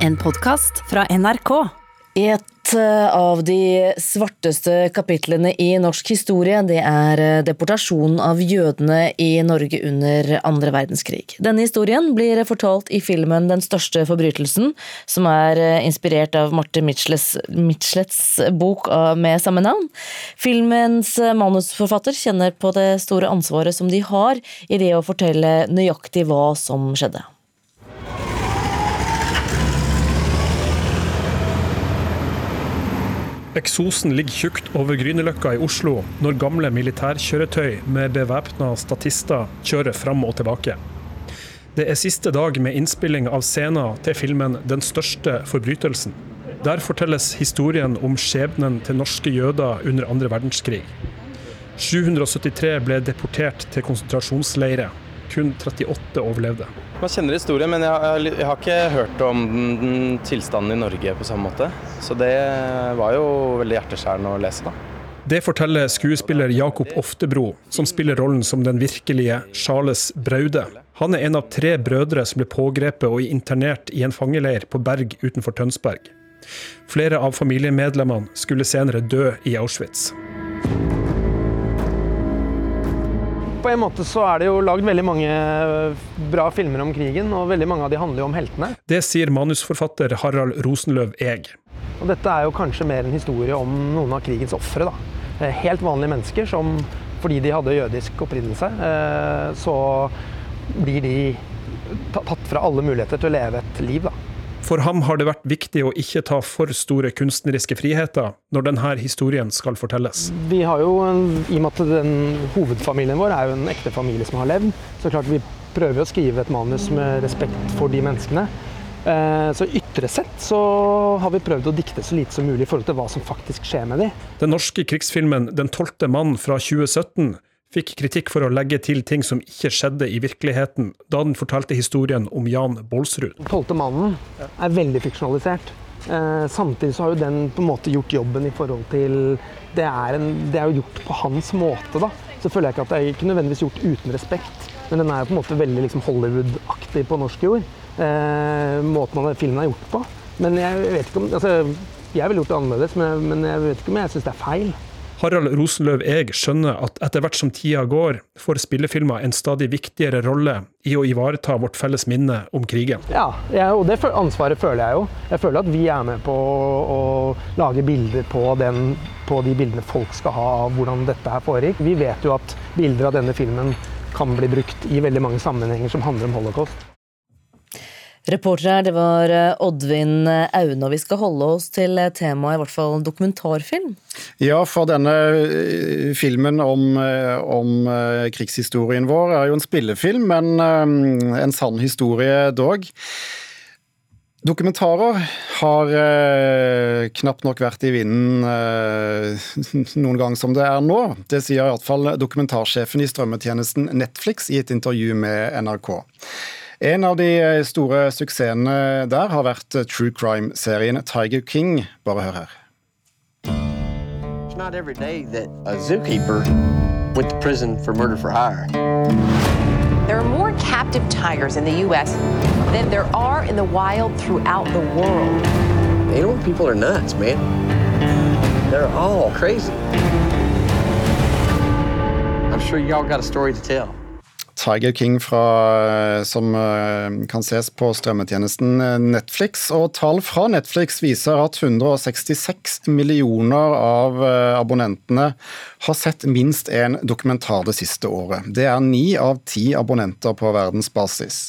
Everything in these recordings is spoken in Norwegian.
En podkast fra NRK. Et eh, av de svarteste kapitlene i norsk historie, det er eh, deportasjonen av jødene i Norge under andre verdenskrig. Denne historien blir fortalt i filmen Den største forbrytelsen, som er eh, inspirert av Marte Mitchlets, bok med samme navn. Filmens manusforfatter kjenner på det store ansvaret som de har i det å fortelle nøyaktig hva som skjedde. Eksosen ligger tjukt over Grünerløkka i Oslo når gamle militærkjøretøy med bevæpna statister kjører fram og tilbake. Det er siste dag med innspilling av scener til filmen 'Den største forbrytelsen'. Der fortelles historien om skjebnen til norske jøder under andre verdenskrig. 773 ble deportert til konsentrasjonsleirer. Kun 38 overlevde. Man kjenner historien, men jeg jeg har ikke hørt om den, den, tilstanden i Norge på samme måte. Så det var jo veldig hjerteskjærende å lese, da. Det forteller skuespiller Jakob Oftebro, som spiller rollen som den virkelige Charles Braude. Han er en av tre brødre som ble pågrepet og internert i en fangeleir på Berg utenfor Tønsberg. Flere av familiemedlemmene skulle senere dø i Auschwitz. På en måte så er det jo lagd veldig mange bra filmer om krigen, og veldig mange av de handler jo om heltene. Det sier manusforfatter Harald Rosenløv Eeg. Og dette er jo kanskje mer en historie om noen av krigens ofre. Helt vanlige mennesker som fordi de hadde jødisk opprinnelse, eh, så blir de tatt fra alle muligheter til å leve et liv. da. For ham har det vært viktig å ikke ta for store kunstneriske friheter når denne historien skal fortelles. Vi har jo, I og med at den hovedfamilien vår er jo en ekte familie som har levd, så klart vi prøver å skrive et manus med respekt for de menneskene. Eh, så ytre sett så har vi prøvd å dikte så lite som mulig i forhold til hva som faktisk skjer med dem. Den norske krigsfilmen 'Den tolvte mann' fra 2017 fikk kritikk for å legge til ting som ikke skjedde i virkeligheten, da den fortalte historien om Jan Bolsrud. Tolvte mannen er veldig fiksjonalisert. Eh, samtidig så har jo den på en måte gjort jobben i forhold til Det er, en, det er jo gjort på hans måte, da. Så føler jeg ikke at det er ikke nødvendigvis gjort uten respekt, men den er på en måte veldig liksom Hollywood-aktig på norsk jord. Eh, måten filmen er gjort på. Men jeg vet ikke om altså, Jeg ville gjort det annerledes, men men jeg vet ikke om jeg syns det er feil. Harald Rosenløv Eeg skjønner at etter hvert som tida går, får spillefilmer en stadig viktigere rolle i å ivareta vårt felles minne om krigen. Ja, og det ansvaret føler jeg jo. Jeg føler at vi er med på å lage bilder på, den, på de bildene folk skal ha av hvordan dette her foregikk. Vi vet jo at bilder av denne filmen kan bli brukt i veldig mange sammenhenger som handler om holocaust. Reporter her, det var eh, Oddvin Aune, og vi skal holde oss til temaet, i hvert fall dokumentarfilm. Ja, for denne eh, filmen om, eh, om krigshistorien vår er jo en spillefilm, men en sann historie dog. Dokumentarer har eh, knapt nok vært i vinden eh, noen gang som det er nå. Det sier iallfall dokumentarsjefen i strømmetjenesten Netflix i et intervju med NRK. En av de eh, store suksessene der har vært eh, true crime-serien Tiger King. Bare hør her. It's not every day that a zookeeper went to prison for murder for hire. There are more captive tigers in the U.S. than there are in the wild throughout the world. Animal people are nuts, man. They're all crazy. I'm sure y'all got a story to tell. Tiger King fra, eh, som eh, kan ses på strømmetjenesten eh, Netflix. Og tall fra Netflix viser at 166 millioner av abonnentene har sett minst én dokumentar det siste året. Det er ni av ti abonnenter på verdensbasis.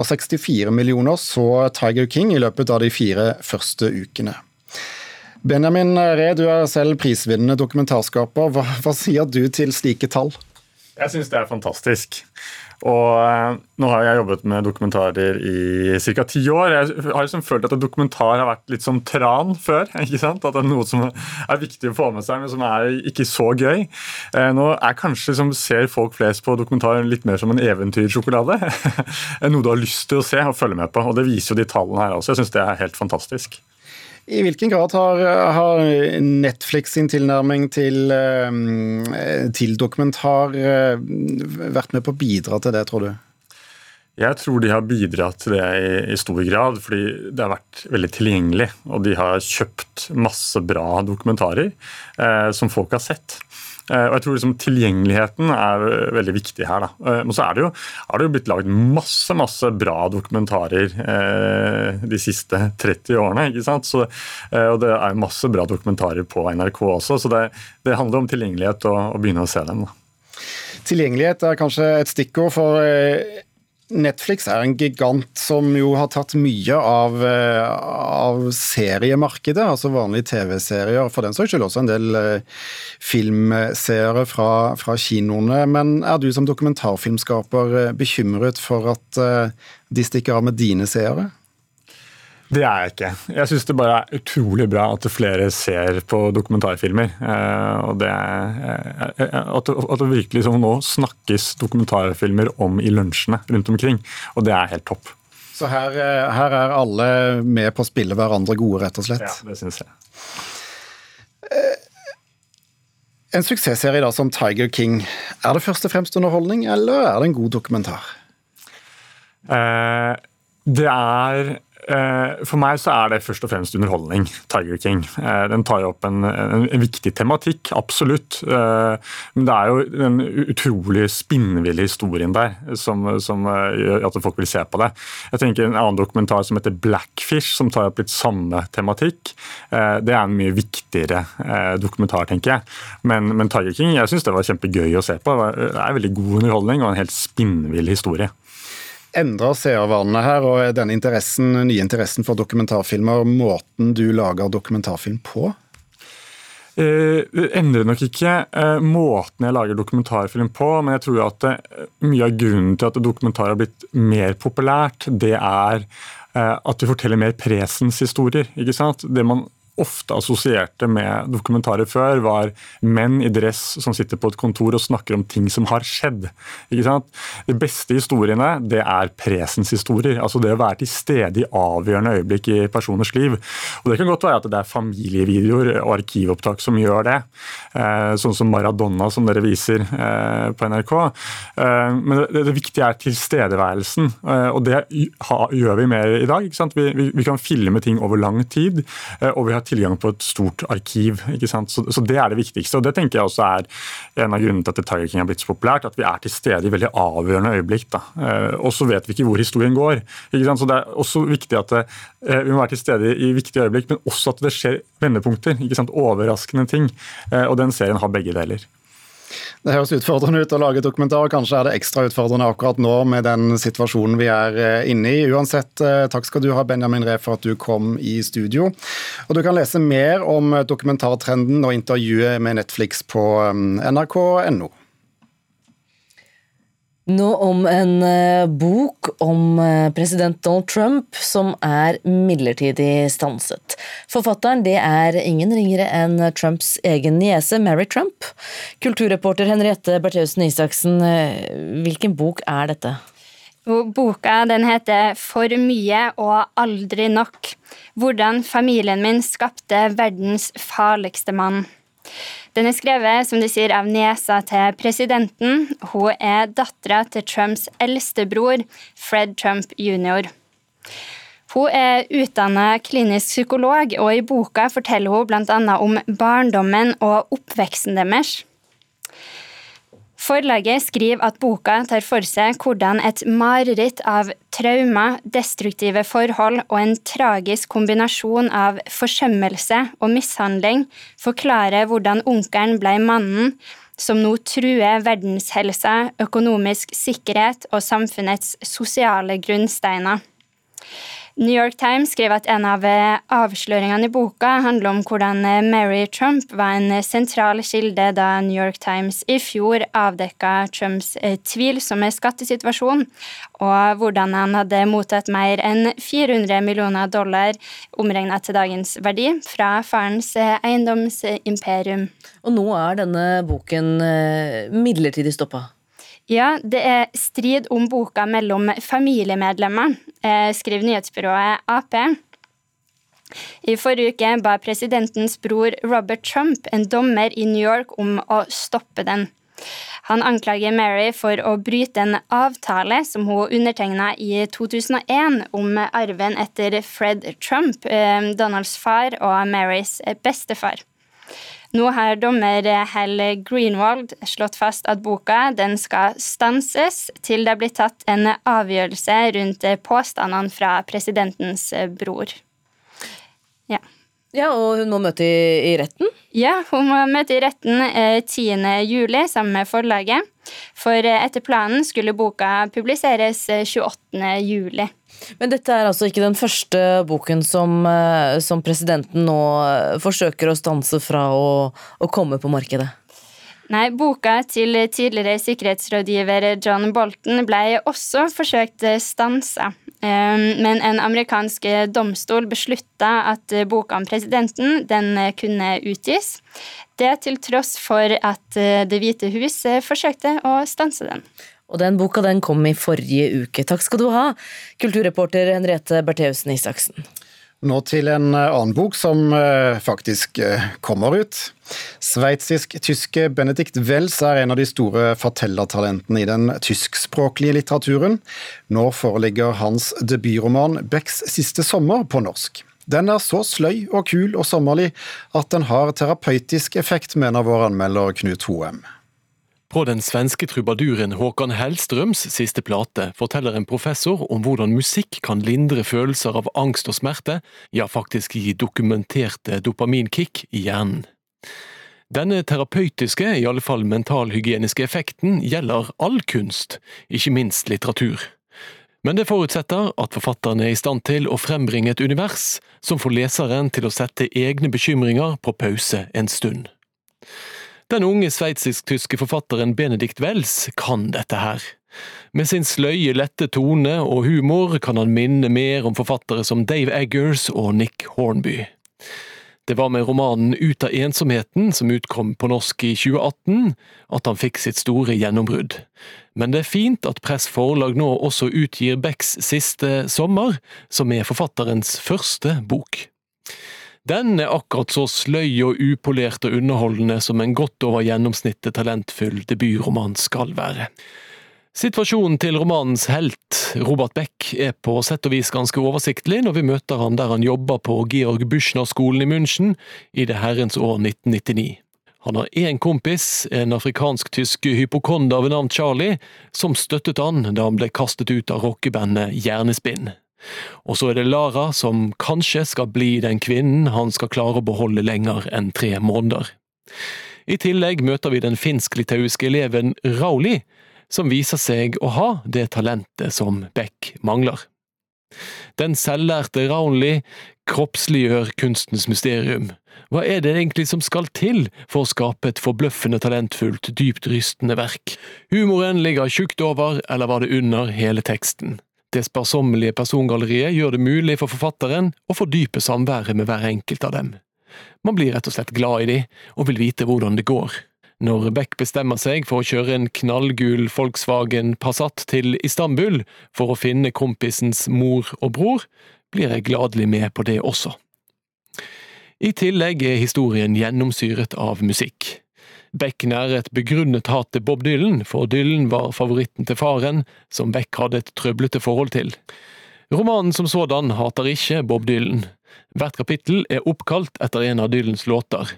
Og 64 millioner så Tiger King i løpet av de fire første ukene. Benjamin Ree, du er selv prisvinnende dokumentarskaper. Hva, hva sier du til slike tall? Jeg syns det er fantastisk. Og eh, nå har jeg jobbet med dokumentarer i ca. ti år. Jeg har liksom følt at en dokumentar har vært litt som tran før. ikke sant? At det er noe som er viktig å få med seg, men som er ikke så gøy. Eh, nå er kanskje som ser folk flest på dokumentar litt mer som en eventyrsjokolade. noe du har lyst til å se og følge med på. Og det viser jo de tallene her også. Jeg syns det er helt fantastisk. I hvilken grad har, har Netflix sin tilnærming til, eh, til, dokumentar eh, vært med på å bidra til det, tror du? Jeg tror de har bidratt til det i, i, stor grad, fordi det har vært veldig tilgjengelig. Og de har kjøpt masse bra dokumentarer eh, som folk har sett. Eh, og jeg tror liksom Tilgjengeligheten er veldig viktig her. Da. Eh, men så er det jo, er det jo blitt laget masse masse bra dokumentarer eh, de siste 30 årene. ikke sant? Så, eh, og det er masse bra dokumentarer på NRK også, så det, det handler om tilgjengelighet og å begynne å se dem. Da. Tilgjengelighet er kanskje et stikkord, for eh, Netflix er en gigant som jo har tatt mye av, eh, av seriemarkedet, altså vanlige TV-serier. For den saks skyld også en del eh, filmseere fra, fra, kinoene. Men er du som dokumentarfilmskaper bekymret for at de stikker av med dine seere? Det er jeg ikke. Jeg syns det bare er utrolig bra at flere ser på dokumentarfilmer. Eh, og det eh, eh, at, det virkelig som nå snakkes dokumentarfilmer om i lunsjene rundt omkring. Og det er helt topp. Så her, her er alle med på å spille hverandre gode, rett og slett? Ja, det syns jeg. En suksessserie da som Tiger King, er det først og fremst underholdning, eller er det en god dokumentar? Eh, det er for meg så er det først og fremst underholdning, Tiger King. Eh, den tar jo opp en, en, en viktig tematikk, absolutt. Eh, men det er jo den utrolig spinnville historien der som, som gjør at folk vil se på det. Jeg tenker En annen dokumentar som heter Blackfish, som tar opp litt samme tematikk. Det er en mye viktigere dokumentar, tenker jeg. Men, men Tiger King jeg synes det var kjempegøy å se på. Det er veldig god underholdning og en helt spinnvill historie endrer seervanene her, og denne interessen, nye interessen for dokumentarfilmer, måten du lager dokumentarfilm på? Det endrer nok ikke eh, måten jeg lager dokumentarfilm på, men jeg tror at eh, mye av grunnen til at dokumentar har blitt mer populært, det er eh, at vi forteller mer presenshistorier. ikke sant? Det man ofte assosierte med dokumentarer før, var menn i dress som sitter på et kontor og snakker om ting som har skjedd. Ikke sant? De beste historiene det er presenshistorier. Altså det å være til stede i avgjørende øyeblikk i personers liv. Og Det kan godt være at det er familievideoer og arkivopptak som gjør det. Eh, sånn som Maradona, som dere viser eh, på NRK. Eh, men det, viktige er tilstedeværelsen, og det gjør vi mer i dag. ikke vi, vi, kan filme ting over lang tid, og vi har tilgang på et stort arkiv. ikke sant? Så, så, Det er det viktigste. og Det tenker jeg også er en av grunnene til at Tiger King har blitt så populært. At vi er til stede i veldig avgjørende øyeblikk. da. Eh, og så vet vi ikke hvor historien går. ikke sant? Så Det er også viktig at det, eh, vi må være til stede i viktige øyeblikk, men også at det skjer vendepunkter. ikke sant? Overraskende ting. Eh, og den serien har begge deler. Det høres utfordrende ut å lage dokumentar, kanskje er det ekstra utfordrende akkurat nå med den situasjonen vi er eh, inne i. Uansett, eh, takk skal du ha, Benjamin Ree, for at du kom i studio. Og Du kan lese mer om dokumentartrenden og intervjuet med Netflix på nrk.no. Nå om en uh, bok om uh, president Donald Trump som er midlertidig stanset. Forfatteren det er ingen ringere enn Trumps egen niese Mary Trump. Kulturreporter Henriette Bertheussen Isaksen, uh, hvilken bok er dette? Boka den heter For mye og aldri nok. Hvordan familien min skapte verdens farligste mann. Den er skrevet som de sier, av niesa til presidenten. Hun er dattera til Trumps eldste bror, Fred Trump jr. Hun er utdanna klinisk psykolog, og i boka forteller hun bl.a. om barndommen og oppveksten deres. Forlaget skriver at boka tar for seg hvordan et mareritt av traumer, destruktive forhold og en tragisk kombinasjon av forsømmelse og mishandling forklarer hvordan onkelen ble mannen som nå truer verdenshelsa, økonomisk sikkerhet og samfunnets sosiale grunnsteiner. New York Times skrev at en av eh, avsløringene i boka handler om hvordan eh, Mary Trump var en sentral kilde da New York Times i fjor avdekka Trumps eh, tvilsomme skattesituasjon, og hvordan han hadde mottatt mer enn 400 millioner dollar omregna til dagens verdi fra farens eiendomsimperium. Og nå er denne boken midlertidig stoppa? Ja, det er strid om boka mellom familiemedlemmer, eh, skriver nyhetsbyrået Ap. I forrige uke ba presidentens bror Robert Trump en dommer i New York om å stoppe den. Han anklager Mary for å bryte en avtale som hun undertegna i 2001 om arven etter Fred Trump, eh, Donalds far og Marys bestefar. Nå har dommer Hal Greenwald slått fast at boka den skal stanses til det blir tatt en avgjørelse rundt påstandene fra presidentens bror. Ja. Ja, og hun må møte i, i retten? Ja, hun må møte i retten 10. Eh, juli sammen med forlaget. For eh, etter planen skulle boka publiseres 28. Eh, juli. Men dette er altså ikke den første boken som, som presidenten nå forsøker å stanse fra å, å komme på markedet? Nei, boka til tidligere sikkerhetsrådgiver John Bolton ble også forsøkt stansa. Ehm, men en amerikansk domstol beslutta at boka om presidenten den kunne utgis. Det til tross for at Det hvite hus forsøkte å stanse den. Og den boka den kom i forrige uke. Takk skal du ha, kulturreporter Henriette Bertheussen Isaksen. Nå til en eh, annen bok som eh, faktisk eh, kommer ut. Sveitsisk-tyske Benedikt Wells er en av de store fortellertalentene i den tyskspråklige litteraturen. Nå foreligger hans debutroman 'Becks siste sommer' på norsk. Den er så sløy og kul og sommerlig at den har terapeutisk effekt, mener vår anmelder Knut Hoem. På den svenske trubaduren Håkan Hellstrøms siste plate forteller en professor om hvordan musikk kan lindre følelser av angst og smerte, ja faktisk gi dokumenterte dopaminkick i hjernen. Denne terapeutiske, i alle fall mentalhygieniske effekten gjelder all kunst, ikke minst litteratur. Men det forutsetter at forfatteren er i stand til å frembringe et univers som får leseren til å sette egne bekymringer på pause en stund. Den unge sveitsisk-tyske forfatteren Benedikt Wells kan dette her. Med sin sløye, lette tone og humor kan han minne mer om forfattere som Dave Eggers og Nick Hornby. Det var med romanen Ut av ensomheten, som utkom på norsk i 2018, at han fikk sitt store gjennombrudd. Men det er fint at Press Forlag nå også utgir Becks siste sommer, som er forfatterens første bok. Den er akkurat så sløy og upolert og underholdende som en godt over gjennomsnittet talentfull debutroman skal være. Situasjonen til romanens helt, Robert Beck, er på sett og vis ganske oversiktlig når vi møter han der han jobber på Georg Buschner-skolen i München i det herrens år 1999. Han har én kompis, en afrikansk-tysk hypokonder ved navn Charlie, som støttet han da han ble kastet ut av rockebandet Hjernespinn. Og så er det Lara som kanskje skal bli den kvinnen han skal klare å beholde lenger enn tre måneder. I tillegg møter vi den finsk-litauiske eleven Rauli, som viser seg å ha det talentet som Beck mangler. Den selvlærte Rauli kroppsliggjør kunstens mysterium. Hva er det egentlig som skal til for å skape et forbløffende talentfullt, dypt rystende verk? Humoren ligger tjukt over, eller var det under hele teksten? Det sparsommelige persongalleriet gjør det mulig for forfatteren å fordype samværet med hver enkelt av dem. Man blir rett og slett glad i de, og vil vite hvordan det går. Når Beck bestemmer seg for å kjøre en knallgul Volkswagen Passat til Istanbul for å finne kompisens mor og bror, blir jeg gladelig med på det også. I tillegg er historien gjennomsyret av musikk. Beck nærer et begrunnet hat til Bob Dylan, for Dylan var favoritten til faren, som Beck hadde et trøblete forhold til. Romanen som sådan hater ikke Bob Dylan. Hvert kapittel er oppkalt etter en av Dylans låter,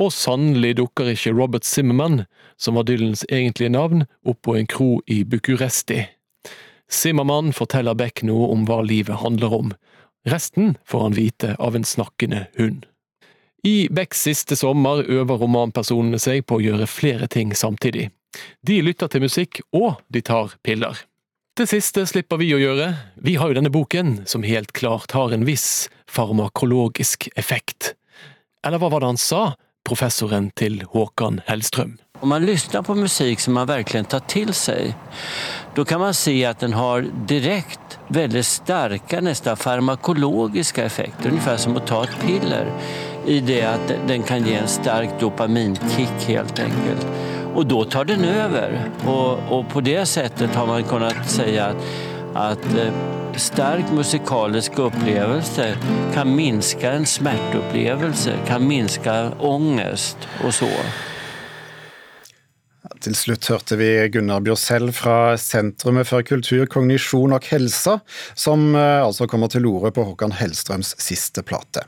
og sannelig dukker ikke Robert Zimmerman, som var Dylans egentlige navn, opp på en kro i Bucuresti. Zimmermann forteller Beck noe om hva livet handler om. Resten får han vite av en snakkende hund. I Becks siste sommer øver romanpersonene seg på å gjøre flere ting samtidig. De lytter til musikk, og de tar piller. Det siste slipper vi å gjøre, vi har jo denne boken, som helt klart har en viss farmakologisk effekt. Eller hva var det han sa, professoren til Håkan Hellstrøm? Om man lyssnar på musikk som man virkelig tar til seg, da kan man se at den har direkt veldig sterke, nesten farmakologiske effekter, ungefär som å ta et piller i det at den kan ge en stark dopaminkick helt enkelt. Og da tar den over. Og, og på det settet har man kunnet si at, at sterk stark musikalisk opplevelse kan minske en smerteopplevelse, kan minske ångest og så. Til slutt hørte vi Gunnar Bjørsell fra Sentrumet for kultur, kognisjon og helse, som eh, altså kommer til orde på Håkan Hellstrøms siste plate.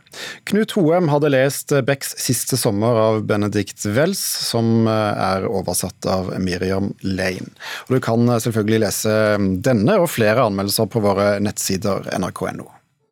Knut Hoem hadde lest Becks siste sommer av Benedict Wells, som eh, er oversatt av Miriam Lane. Og du kan eh, selvfølgelig lese denne og flere anmeldelser på våre nettsider nrk.no.